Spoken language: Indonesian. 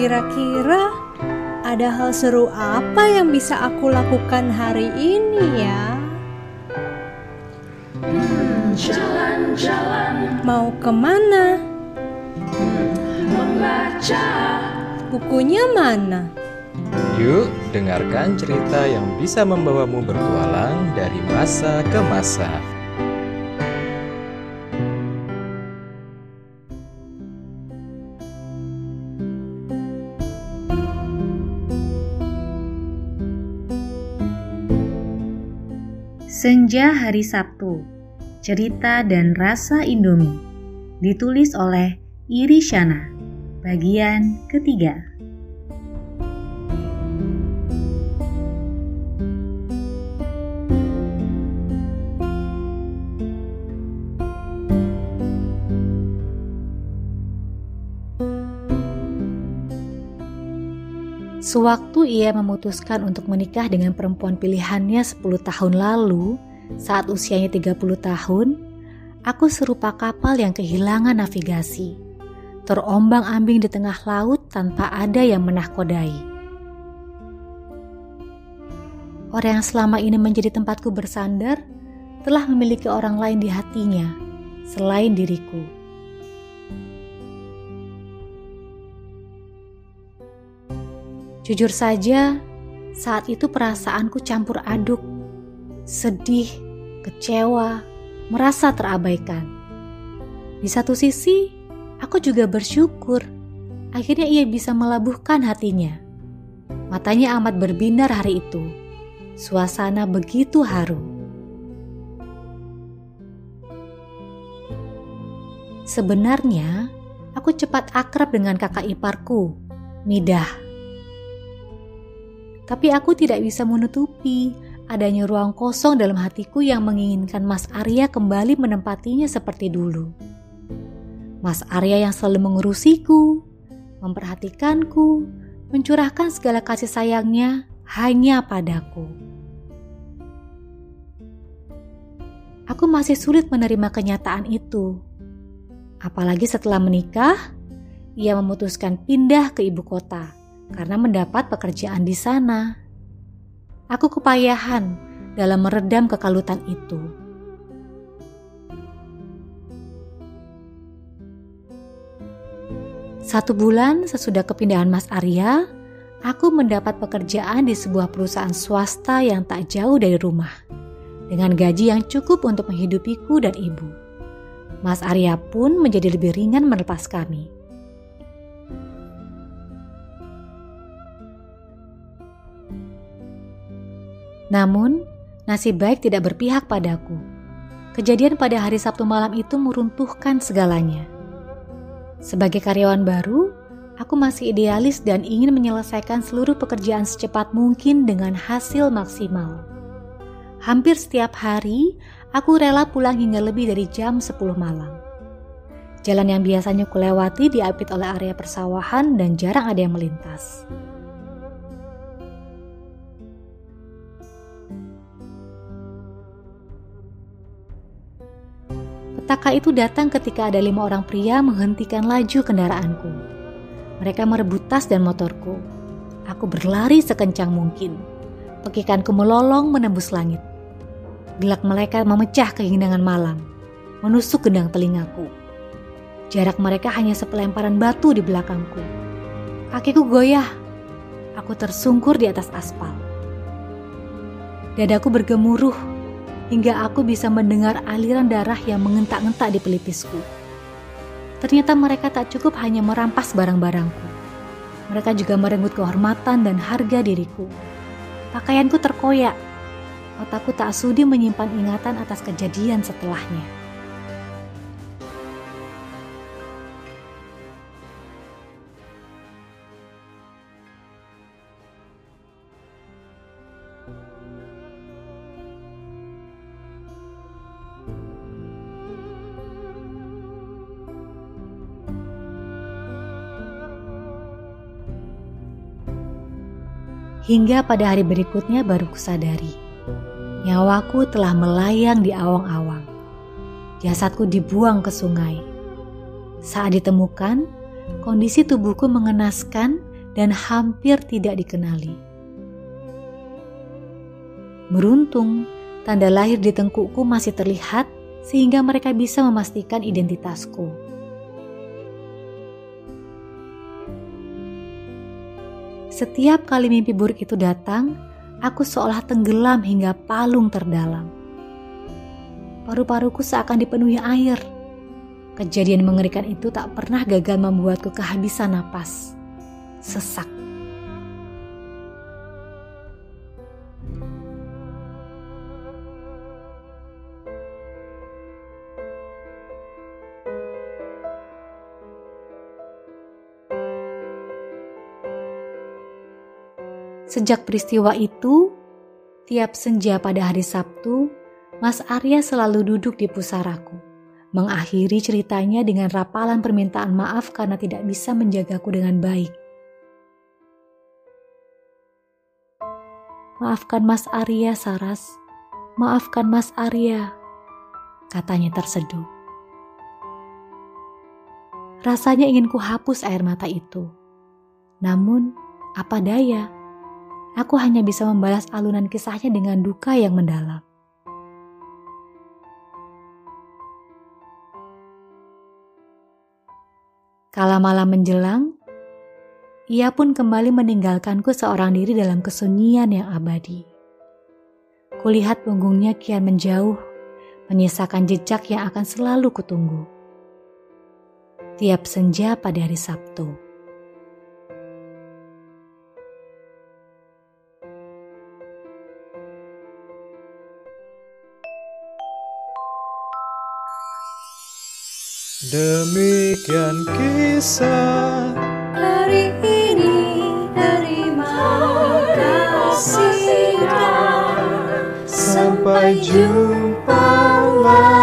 Kira-kira ada hal seru apa yang bisa aku lakukan hari ini ya? Hmm, jalan-jalan. Mau ke mana? Membaca. Bukunya mana? Yuk, dengarkan cerita yang bisa membawamu bertualang dari masa ke masa. Senja Hari Sabtu Cerita dan Rasa Indomie Ditulis oleh Iri Shana Bagian ketiga Sewaktu ia memutuskan untuk menikah dengan perempuan pilihannya 10 tahun lalu, saat usianya 30 tahun, aku serupa kapal yang kehilangan navigasi, terombang-ambing di tengah laut tanpa ada yang menahkodai. Orang yang selama ini menjadi tempatku bersandar telah memiliki orang lain di hatinya selain diriku. Jujur saja, saat itu perasaanku campur aduk, sedih, kecewa, merasa terabaikan. Di satu sisi, aku juga bersyukur akhirnya ia bisa melabuhkan hatinya. Matanya amat berbinar hari itu. Suasana begitu haru. Sebenarnya, aku cepat akrab dengan kakak iparku, Midah. Tapi aku tidak bisa menutupi adanya ruang kosong dalam hatiku yang menginginkan Mas Arya kembali menempatinya seperti dulu. Mas Arya yang selalu mengurusiku, memperhatikanku, mencurahkan segala kasih sayangnya hanya padaku. Aku masih sulit menerima kenyataan itu. Apalagi setelah menikah, ia memutuskan pindah ke ibu kota karena mendapat pekerjaan di sana. Aku kepayahan dalam meredam kekalutan itu. Satu bulan sesudah kepindahan Mas Arya, aku mendapat pekerjaan di sebuah perusahaan swasta yang tak jauh dari rumah, dengan gaji yang cukup untuk menghidupiku dan ibu. Mas Arya pun menjadi lebih ringan melepas kami. Namun, nasib baik tidak berpihak padaku. Kejadian pada hari Sabtu malam itu meruntuhkan segalanya. Sebagai karyawan baru, aku masih idealis dan ingin menyelesaikan seluruh pekerjaan secepat mungkin dengan hasil maksimal. Hampir setiap hari, aku rela pulang hingga lebih dari jam 10 malam. Jalan yang biasanya kulewati diapit oleh area persawahan dan jarang ada yang melintas. Petaka itu datang ketika ada lima orang pria menghentikan laju kendaraanku. Mereka merebut tas dan motorku. Aku berlari sekencang mungkin. Pekikanku melolong menembus langit. Gelak mereka memecah kehindangan malam, menusuk gendang telingaku. Jarak mereka hanya sepelemparan batu di belakangku. Kakiku goyah. Aku tersungkur di atas aspal. Dadaku bergemuruh hingga aku bisa mendengar aliran darah yang mengentak-entak di pelipisku. Ternyata mereka tak cukup hanya merampas barang-barangku. Mereka juga merenggut kehormatan dan harga diriku. Pakaianku terkoyak. Otakku tak sudi menyimpan ingatan atas kejadian setelahnya. Hingga pada hari berikutnya baru kusadari. Nyawaku telah melayang di awang-awang. Jasadku dibuang ke sungai. Saat ditemukan, kondisi tubuhku mengenaskan dan hampir tidak dikenali. Beruntung, tanda lahir di tengkukku masih terlihat sehingga mereka bisa memastikan identitasku. Setiap kali mimpi buruk itu datang, aku seolah tenggelam hingga palung terdalam. Paru-paruku seakan dipenuhi air. Kejadian mengerikan itu tak pernah gagal membuatku kehabisan napas. Sesak. Sejak peristiwa itu, tiap senja pada hari Sabtu, Mas Arya selalu duduk di pusaraku, mengakhiri ceritanya dengan rapalan permintaan maaf karena tidak bisa menjagaku dengan baik. Maafkan Mas Arya, Saras. Maafkan Mas Arya, katanya terseduh. Rasanya ingin kuhapus air mata itu. Namun, apa daya? Aku hanya bisa membalas alunan kisahnya dengan duka yang mendalam. Kala malam menjelang, ia pun kembali meninggalkanku seorang diri dalam kesunyian yang abadi. Kulihat punggungnya kian menjauh, menyisakan jejak yang akan selalu kutunggu. Tiap senja pada hari Sabtu. Demikian kisah Hari ini terima kasih Sampai jumpa lagi